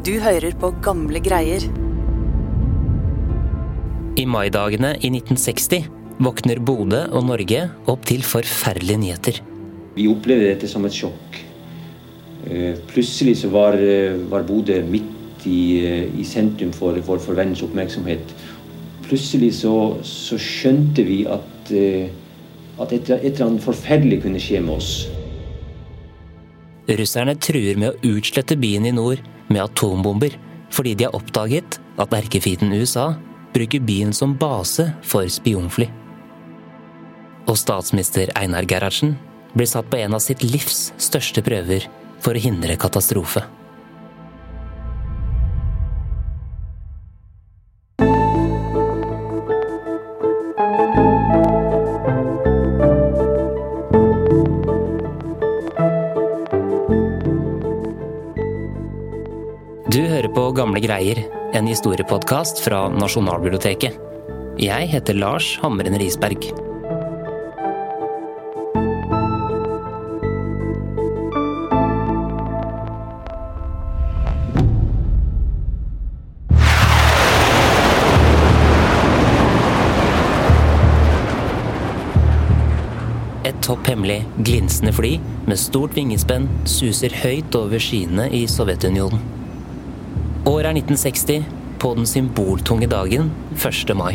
Du hører på gamle greier. I maidagene i 1960 våkner Bodø og Norge opp til forferdelige nyheter. Vi opplevde dette som et sjokk. Eh, Plutselig så var, eh, var Bodø midt i, eh, i sentrum for, for, for verdens oppmerksomhet. Plutselig så, så skjønte vi at, at et, et eller annet forferdelig kunne skje med oss. Russerne truer med å utslette byen i nord med atombomber, fordi de har oppdaget at erkefienden USA bruker byen som base for spionfly. Og statsminister Einar Gerhardsen blir satt på en av sitt livs største prøver for å hindre katastrofe. Greier, en historiepodkast fra Nasjonalbiblioteket. Jeg heter Lars Hamren Risberg. Et topp hemmelig, glinsende fly med stort vingespenn suser høyt over skyene i Sovjetunionen. Året er 1960, på den symboltunge dagen 1. mai.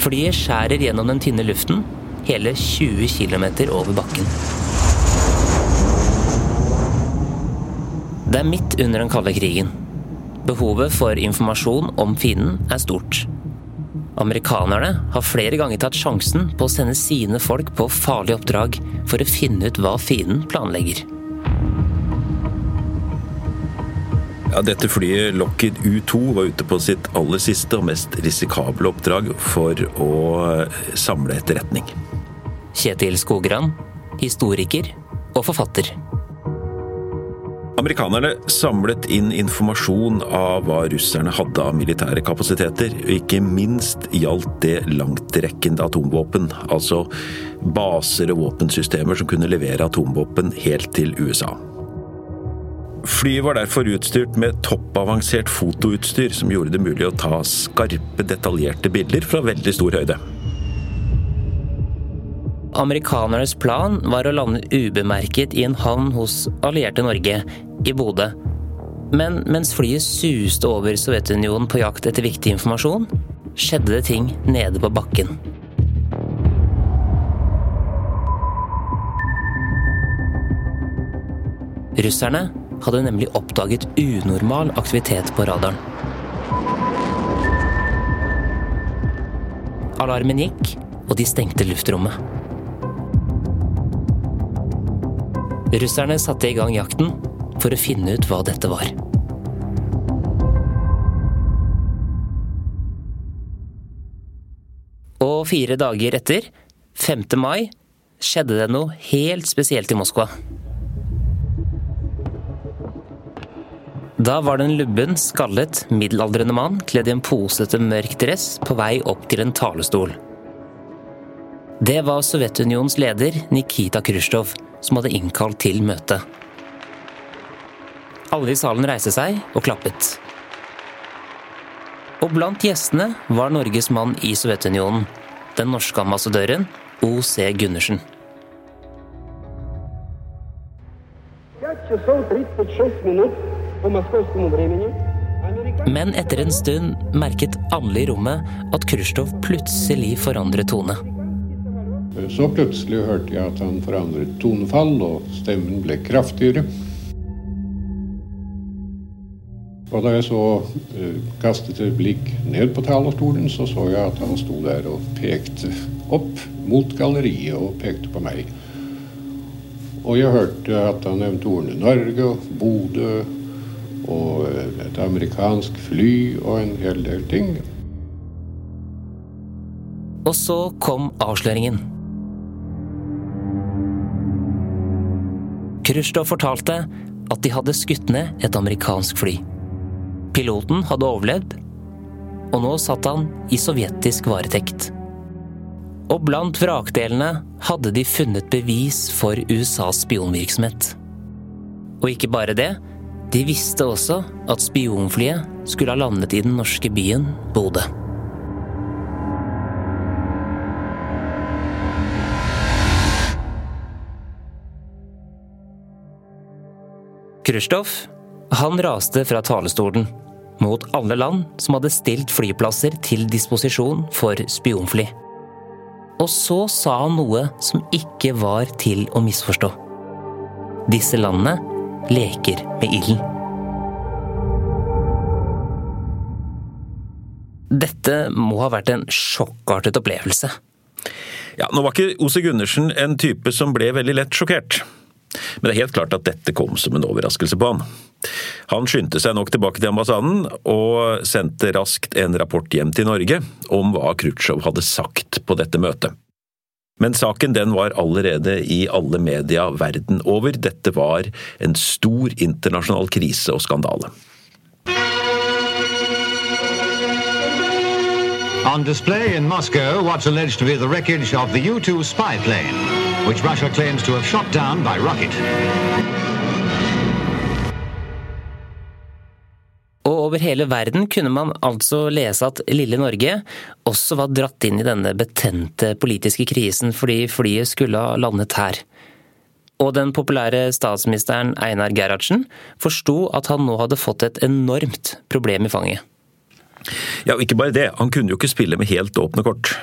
Flyet skjærer gjennom den tynne luften, hele 20 km over bakken. Det er midt under den kalde krigen. Behovet for informasjon om fienden er stort. Amerikanerne har flere ganger tatt sjansen på å sende sine folk på farlige oppdrag for å finne ut hva fienden planlegger. Ja, dette flyet, Lockheed U-2, var ute på sitt aller siste og mest risikable oppdrag for å eh, samle etterretning. Kjetil Skogran, historiker og forfatter. Amerikanerne samlet inn informasjon av hva russerne hadde av militære kapasiteter, og ikke minst gjaldt det langtrekkende atomvåpen, altså baser og våpensystemer som kunne levere atomvåpen helt til USA. Flyet var derfor utstyrt med toppavansert fotoutstyr som gjorde det mulig å ta skarpe, detaljerte bilder fra veldig stor høyde. Amerikanernes plan var å lande ubemerket i en havn hos allierte Norge, i Bodø. Men mens flyet suste over Sovjetunionen på jakt etter viktig informasjon, skjedde det ting nede på bakken. Russerne hadde nemlig oppdaget unormal aktivitet på radaren. Alarmen gikk, og de stengte luftrommet. Russerne satte i gang jakten for å finne ut hva dette var. Og fire dager etter, 5. mai, skjedde det noe helt spesielt i Moskva. Da var det en lubben, skallet, middelaldrende mann kledd i en posete, mørk dress på vei opp til en talerstol. Det var Sovjetunionens leder Nikita Khrusjtsjov som hadde innkalt til møte. Alle i salen reiste seg og klappet. Og blant gjestene var Norges mann i Sovjetunionen, den norske ambassadøren O.C. Gundersen. Jeg men etter en stund merket alle i rommet at Khrusjtsjov plutselig forandret tone. Så plutselig hørte jeg at han forandret tonefall, og stemmen ble kraftigere. Og da jeg så eh, kastet et blikk ned på talerstolen, så så jeg at han sto der og pekte opp mot galleriet og pekte på meg. Og jeg hørte at han nevnte ordene Norge og Bodø og et amerikansk fly og en hel del ting. Og så kom avsløringen. Khrusjtsjov fortalte at de hadde skutt ned et amerikansk fly. Piloten hadde overlevd, og nå satt han i sovjetisk varetekt. Og blant vrakdelene hadde de funnet bevis for USAs spionvirksomhet. Og ikke bare det, De visste også at spionflyet skulle ha landet i den norske byen Bodø. Khrusjtsjov han raste fra talerstolen mot alle land som hadde stilt flyplasser til disposisjon for spionfly. Og så sa han noe som ikke var til å misforstå. Disse landene leker med ilden. Dette må ha vært en sjokkartet opplevelse. Ja, Nå var ikke Ose Gundersen en type som ble veldig lett sjokkert. Men det er helt klart at dette kom som en overraskelse på han. Han skyndte seg nok tilbake til ambassaden, og sendte raskt en rapport hjem til Norge om hva Khrusjtsjov hadde sagt på dette møtet. Men saken den var allerede i alle media verden over. Dette var en stor internasjonal krise og skandale. On display in Moscow, what's alleged to be the wreckage of the U-2 spy plane, which Russia claims to have shot down by rocket. Og over hele verden kunne man altså lese at lille Norge også var dratt inn i denne betente politiske krisen fordi flyet skulle ha landet her. Og den populære statsministeren Einar Gerhardsen forsto at han nå hadde fått et enormt problem i fanget. Ja, og ikke bare det, han kunne jo ikke spille med helt åpne kort.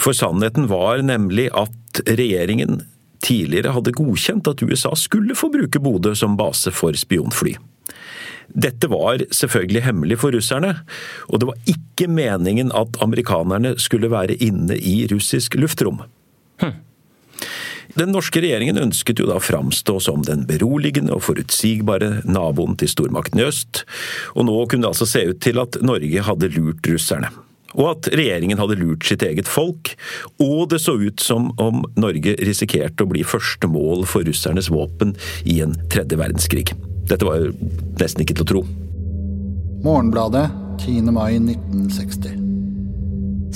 For sannheten var nemlig at regjeringen tidligere hadde godkjent at USA skulle få bruke Bodø som base for spionfly. Dette var selvfølgelig hemmelig for russerne, og det var ikke meningen at amerikanerne skulle være inne i russisk luftrom. Hm. Den norske regjeringen ønsket jo da framstå som den beroligende og forutsigbare naboen til stormakten i øst, og nå kunne det altså se ut til at Norge hadde lurt russerne. Og at regjeringen hadde lurt sitt eget folk, og det så ut som om Norge risikerte å bli første mål for russernes våpen i en tredje verdenskrig. Dette var nesten ikke til å tro. Morgenbladet 10. mai 1960.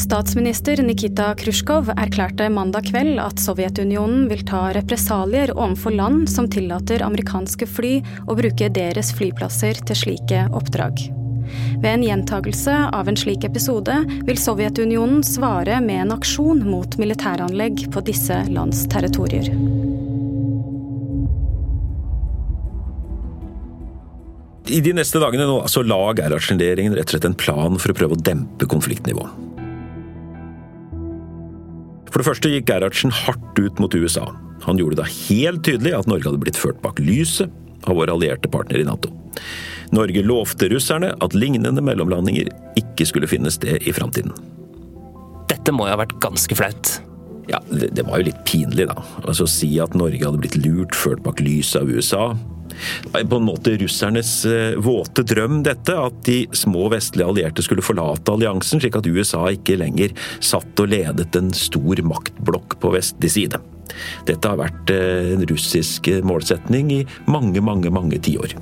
Statsminister Nikita Khrusjtsjov erklærte mandag kveld at Sovjetunionen vil ta represalier overfor land som tillater amerikanske fly å bruke deres flyplasser til slike oppdrag. Ved en gjentagelse av en slik episode vil Sovjetunionen svare med en aksjon mot militæranlegg på disse lands territorier. I de neste dagene nå, så la Gerhardsen-regjeringen rett og slett en plan for å prøve å dempe konfliktnivået. For det første gikk Gerhardsen hardt ut mot USA. Han gjorde det helt tydelig at Norge hadde blitt ført bak lyset av våre allierte partnere i Nato. Norge lovte russerne at lignende mellomlandinger ikke skulle finne sted i framtiden. Dette må jo ha vært ganske flaut? Ja, det, det var jo litt pinlig, da. Altså å si at Norge hadde blitt lurt, ført bak lyset av USA, på en måte russernes eh, våte drøm, dette. At de små vestlige allierte skulle forlate alliansen, slik at USA ikke lenger satt og ledet en stor maktblokk på vestlig side. Dette har vært eh, en russisk målsetning i mange, mange, mange tiår.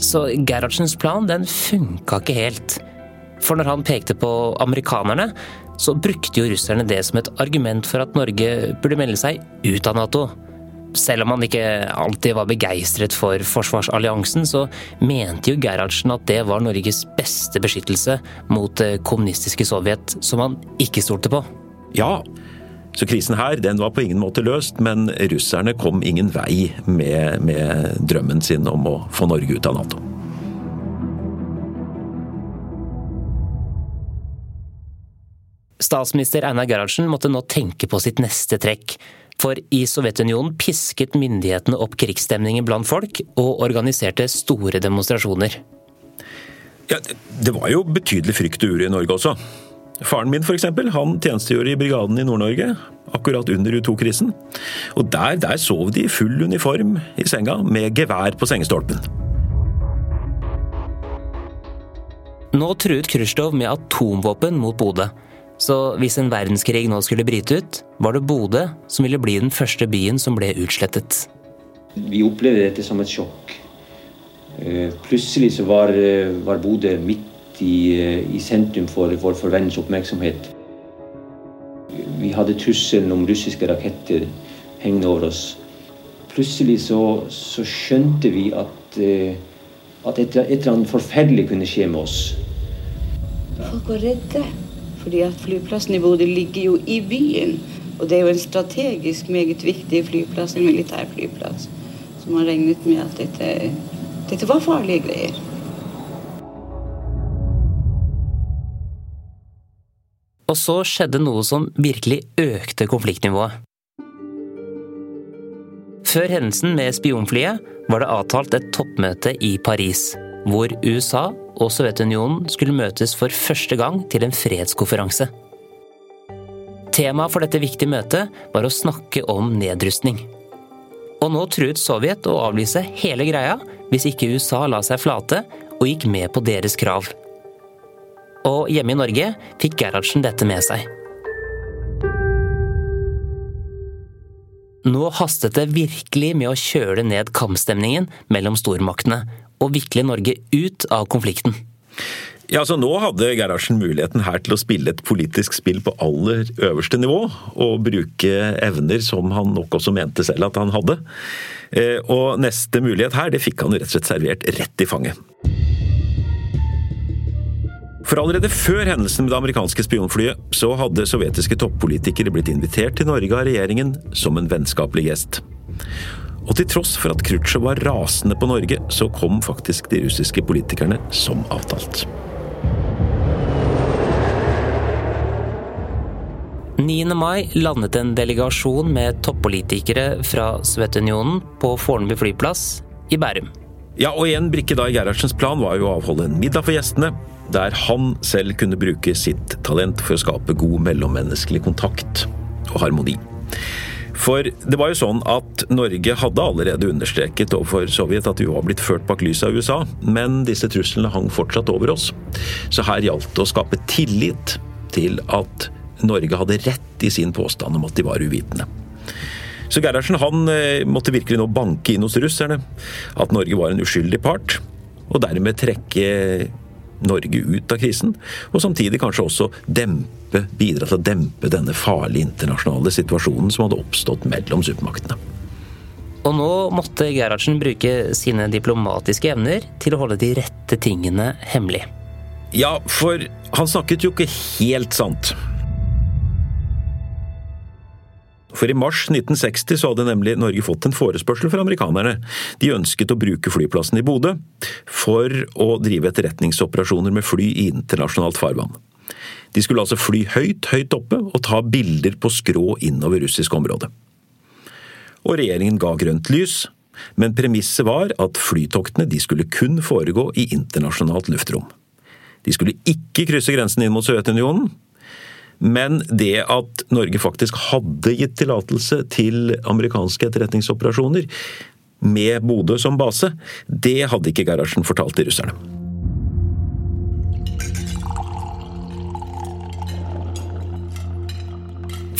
Så Gerhardsens plan den funka ikke helt. For når han pekte på amerikanerne, så brukte jo russerne det som et argument for at Norge burde melde seg ut av Nato. Selv om han ikke alltid var begeistret for forsvarsalliansen, så mente jo Gerhardsen at det var Norges beste beskyttelse mot det kommunistiske Sovjet, som han ikke stolte på. Ja, så krisen her den var på ingen måte løst, men russerne kom ingen vei med, med drømmen sin om å få Norge ut av Nato. Statsminister Einar Gerhardsen måtte nå tenke på sitt neste trekk. For i Sovjetunionen pisket myndighetene opp krigsstemningen blant folk, og organiserte store demonstrasjoner. Ja, det var jo betydelig frykt og uro i Norge også. Faren min for eksempel, han tjenestegjorde i brigaden i Nord-Norge, akkurat under U2-krisen. Og der, der sov de i full uniform i senga, med gevær på sengestolpen. Nå truet Khrusjtsjov med atomvåpen mot Bodø. Så hvis en verdenskrig nå skulle bryte ut, var det Bodø som ville bli den første byen som ble utslettet. Vi opplevde dette som et sjokk. Eh, plutselig så var, eh, var Bodø midt i, eh, i sentrum for, for, for verdens oppmerksomhet. Vi hadde trusselen om russiske raketter hengende over oss. plutselig så, så skjønte vi at, at et, et eller annet forferdelig kunne skje med oss. Folk var redde, fordi at flyplassen i Bodø ligger jo i byen. Og det er jo en strategisk meget viktig flyplass, en militær flyplass. Så man regnet med at dette, dette var farlige greier. Og så skjedde noe som virkelig økte konfliktnivået. Før hendelsen med spionflyet var det avtalt et toppmøte i Paris, hvor USA og Sovjetunionen skulle møtes for første gang til en fredskonferanse. Temaet for dette viktige møtet var å snakke om nedrustning. Og nå truet Sovjet å avlyse hele greia hvis ikke USA la seg flate og gikk med på deres krav. Og hjemme i Norge fikk Gerhardsen dette med seg. Nå hastet det virkelig med å kjøle ned kampstemningen mellom stormaktene og vikle Norge ut av konflikten. Ja, så Nå hadde Gerhardsen muligheten her til å spille et politisk spill på aller øverste nivå, og bruke evner som han nok også mente selv at han hadde. Eh, og neste mulighet her, det fikk han rett og slett servert rett i fanget. For allerede før hendelsen med det amerikanske spionflyet, så hadde sovjetiske toppolitikere blitt invitert til Norge av regjeringen som en vennskapelig gjest. Og til tross for at Khrusjtsjov var rasende på Norge, så kom faktisk de russiske politikerne som avtalt. 9. mai landet en delegasjon med toppolitikere fra Sovjetunionen på Fornebu flyplass i Bærum. Ja, og En brikke da i Gerhardsens plan var jo å avholde en middag for gjestene, der han selv kunne bruke sitt talent for å skape god mellommenneskelig kontakt og harmoni. For det var jo sånn at Norge hadde allerede understreket overfor Sovjet at vi var blitt ført bak lyset av USA, men disse truslene hang fortsatt over oss. Så her gjaldt det å skape tillit til at Norge hadde rett i sin påstand om at de var uvitende. Så Gerhardsen han eh, måtte virkelig nå banke inn hos russerne at Norge var en uskyldig part, og dermed trekke Norge ut av krisen, og samtidig kanskje også dempe, bidra til å dempe denne farlige internasjonale situasjonen som hadde oppstått mellom supermaktene. Og nå måtte Gerhardsen bruke sine diplomatiske evner til å holde de rette tingene hemmelig. Ja, for han snakket jo ikke helt sant. For i mars 1960 så hadde nemlig Norge fått en forespørsel fra amerikanerne. De ønsket å bruke flyplassen i Bodø for å drive etterretningsoperasjoner med fly i internasjonalt farvann. De skulle altså fly høyt, høyt oppe og ta bilder på skrå innover russisk område. Og regjeringen ga grønt lys, men premisset var at flytoktene de skulle kun foregå i internasjonalt luftrom. De skulle ikke krysse grensen inn mot Sovjetunionen, men det at Norge faktisk hadde gitt tillatelse til amerikanske etterretningsoperasjoner med Bodø som base, det hadde ikke Gerhardsen fortalt til russerne.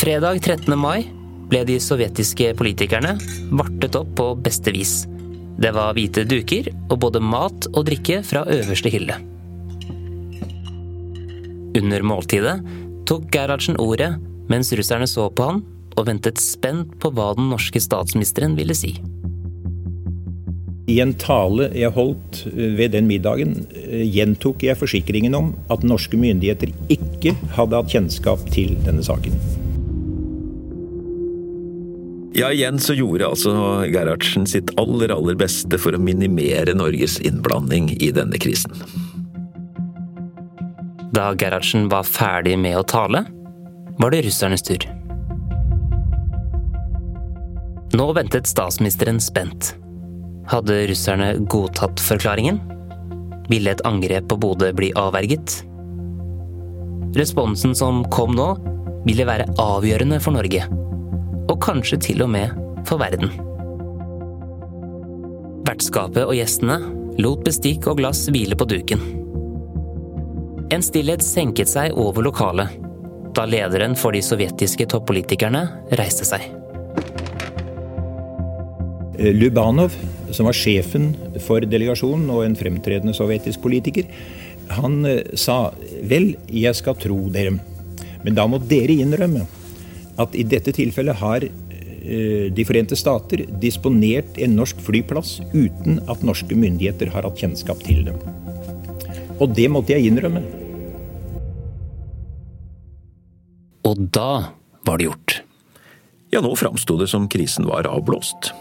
Fredag 13. mai ble de sovjetiske politikerne vartet opp på beste vis. Det var hvite duker og både mat og drikke fra øverste hylle. Under måltidet tok Gerhardsen ordet mens russerne så på han og ventet spent på hva den norske statsministeren ville si. I en tale jeg holdt eh, ved den middagen, eh, gjentok jeg forsikringen om at norske myndigheter ikke hadde hatt kjennskap til denne saken. Ja, igjen så gjorde altså Gerhardsen sitt aller, aller beste for å minimere Norges innblanding i denne krisen. Da Gerhardsen var ferdig med å tale, var det russernes tur. Nå ventet statsministeren spent. Hadde russerne godtatt forklaringen? Ville et angrep på Bodø bli avverget? Responsen som kom nå, ville være avgjørende for Norge. Og kanskje til og med for verden. Vertskapet og gjestene lot bestikk og glass hvile på duken. En stillhet senket seg over lokalet da lederen for de sovjetiske toppolitikerne reiste seg. Lubanov, som var sjefen for delegasjonen og en fremtredende sovjetisk politiker, han eh, sa vel, jeg skal tro dere, men da må dere innrømme at i dette tilfellet har eh, De forente stater disponert en norsk flyplass uten at norske myndigheter har hatt kjennskap til dem. Og det måtte jeg innrømme. Og da var det gjort. Ja, nå framsto det som krisen var avblåst.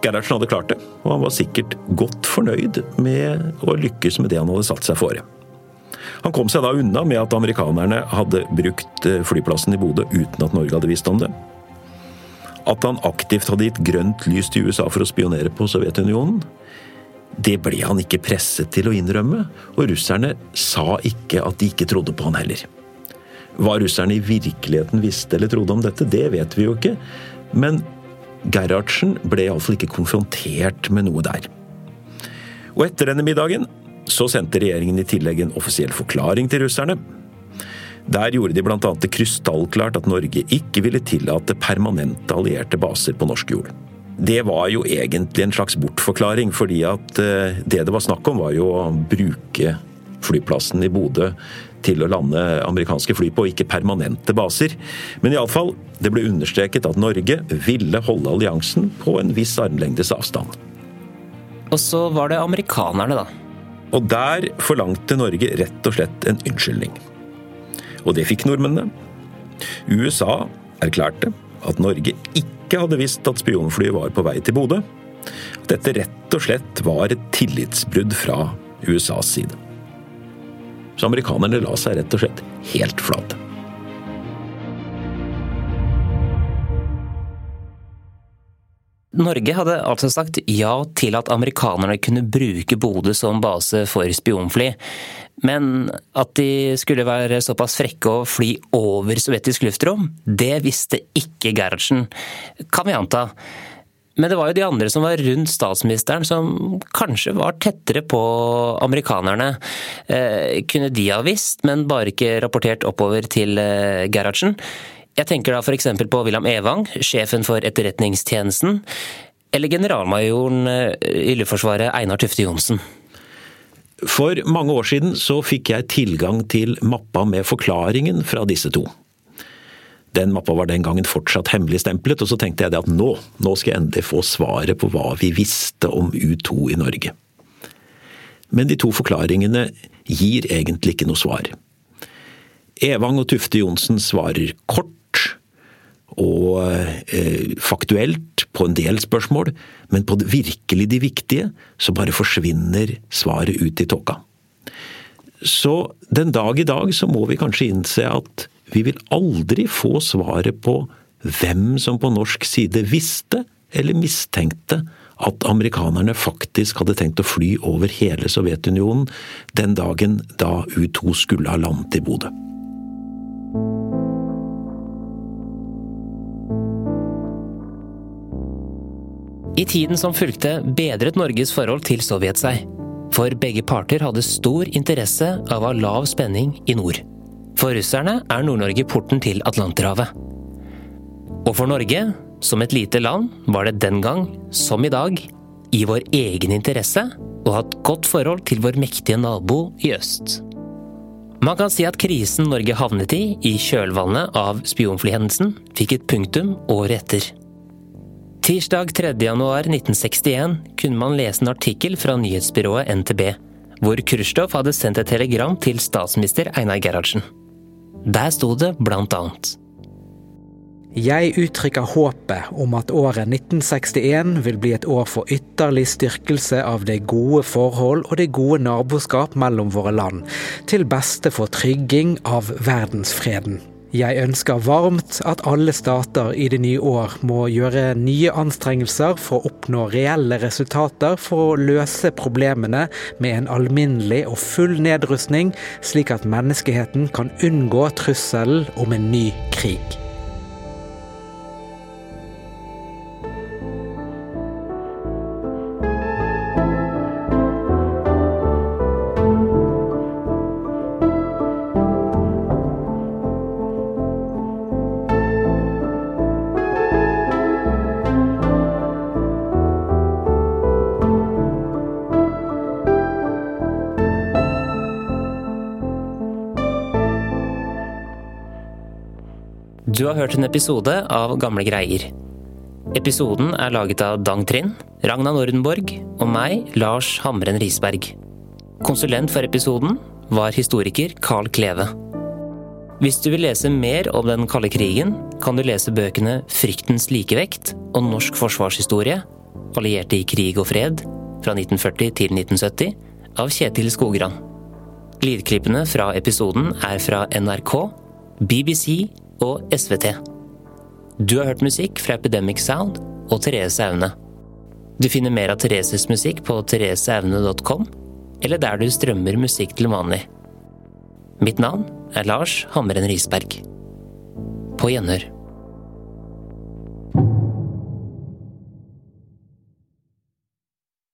Gerhardsen hadde klart det, og han var sikkert godt fornøyd med å lykkes med det han hadde satt seg fore. Han kom seg da unna med at amerikanerne hadde brukt eh, flyplassen i Bodø uten at Norge hadde visst om det. At han aktivt hadde gitt grønt lys til USA for å spionere på Sovjetunionen, det ble han ikke presset til å innrømme, og russerne sa ikke at de ikke trodde på han heller. Hva russerne i virkeligheten visste eller trodde om dette, det vet vi jo ikke, men Gerhardsen ble iallfall ikke konfrontert med noe der. Og etter denne middagen så sendte regjeringen i tillegg en offisiell forklaring til russerne. Der gjorde de bl.a. det krystallklart at Norge ikke ville tillate permanente allierte baser på norsk jord. Det var jo egentlig en slags bortforklaring, fordi at eh, det det var snakk om, var jo å bruke flyplassen i Bodø til å lande amerikanske fly på, ikke permanente baser. Men iallfall, det ble understreket at Norge ville holde alliansen på en viss armlengdes avstand. Og så var det amerikanerne, da. Og der forlangte Norge rett og slett en unnskyldning. Og det fikk nordmennene. USA erklærte at Norge ikke hadde visst at spionflyet var på vei til Bodø. Dette rett og slett var et tillitsbrudd fra USAs side. Så amerikanerne la seg rett og slett helt flate. Norge hadde altså sagt ja til at amerikanerne kunne bruke Bodø som base for spionfly, men at de skulle være såpass frekke å fly over sovjetisk luftrom, det visste ikke Gerhardsen, kan vi anta. Men det var jo de andre som var rundt statsministeren som kanskje var tettere på amerikanerne. Eh, kunne de ha visst, men bare ikke rapportert oppover til eh, Gerhardsen? Jeg tenker da f.eks. på William Evang, sjefen for Etterretningstjenesten, eller generalmajoren eh, i Luftforsvaret Einar Tufte Johnsen. For mange år siden så fikk jeg tilgang til mappa med forklaringen fra disse to. Den mappa var den gangen fortsatt hemmeligstemplet, og så tenkte jeg at nå, nå skal jeg endelig få svaret på hva vi visste om U2 i Norge. Men de to forklaringene gir egentlig ikke noe svar. Evang og Tufte Johnsen svarer kort og eh, faktuelt på en del spørsmål, men på virkelig de viktige så bare forsvinner svaret ut i tåka. Så den dag i dag så må vi kanskje innse at vi vil aldri få svaret på hvem som på norsk side visste eller mistenkte at amerikanerne faktisk hadde tenkt å fly over hele Sovjetunionen den dagen da U2 skulle ha landet i Bodø. I tiden som fulgte, bedret Norges forhold til Sovjet seg. For begge parter hadde stor interesse av å ha lav spenning i nord. For russerne er Nord-Norge porten til Atlanterhavet. Og for Norge, som et lite land, var det den gang, som i dag, i vår egen interesse å ha et godt forhold til vår mektige nabo i øst. Man kan si at krisen Norge havnet i i kjølvannet av spionflyhendelsen, fikk et punktum året etter. Tirsdag 3. januar 1961 kunne man lese en artikkel fra nyhetsbyrået NTB, hvor Khrusjtsjov hadde sendt et telegram til statsminister Einar Gerhardsen. Der sto det blant annet. Jeg uttrykker håpet om at året 1961 vil bli et år for ytterlig styrkelse av det gode forhold og det gode naboskap mellom våre land, til beste for trygging av verdensfreden. Jeg ønsker varmt at alle stater i det nye år må gjøre nye anstrengelser for å oppnå reelle resultater for å løse problemene med en alminnelig og full nedrustning, slik at menneskeheten kan unngå trusselen om en ny krig. Du har hørt en episode av Gamle greier. Episoden er laget av Dang Trind, Ragna Nordenborg og meg, Lars Hamren Risberg. Konsulent for episoden var historiker Carl Kleve. Hvis du vil lese mer om den kalde krigen, kan du lese bøkene Fryktens likevekt og Norsk forsvarshistorie, allierte i krig og fred, fra 1940 til 1970, av Kjetil Skogran. Lydklippene fra episoden er fra NRK, BBC og SVT. Du har hørt musikk fra Epidemic Sound og Therese Aune. Du finner mer av Thereses musikk på thereseaune.com, eller der du strømmer musikk til vanlig. Mitt navn er Lars Hammeren Risberg. På gjenhør.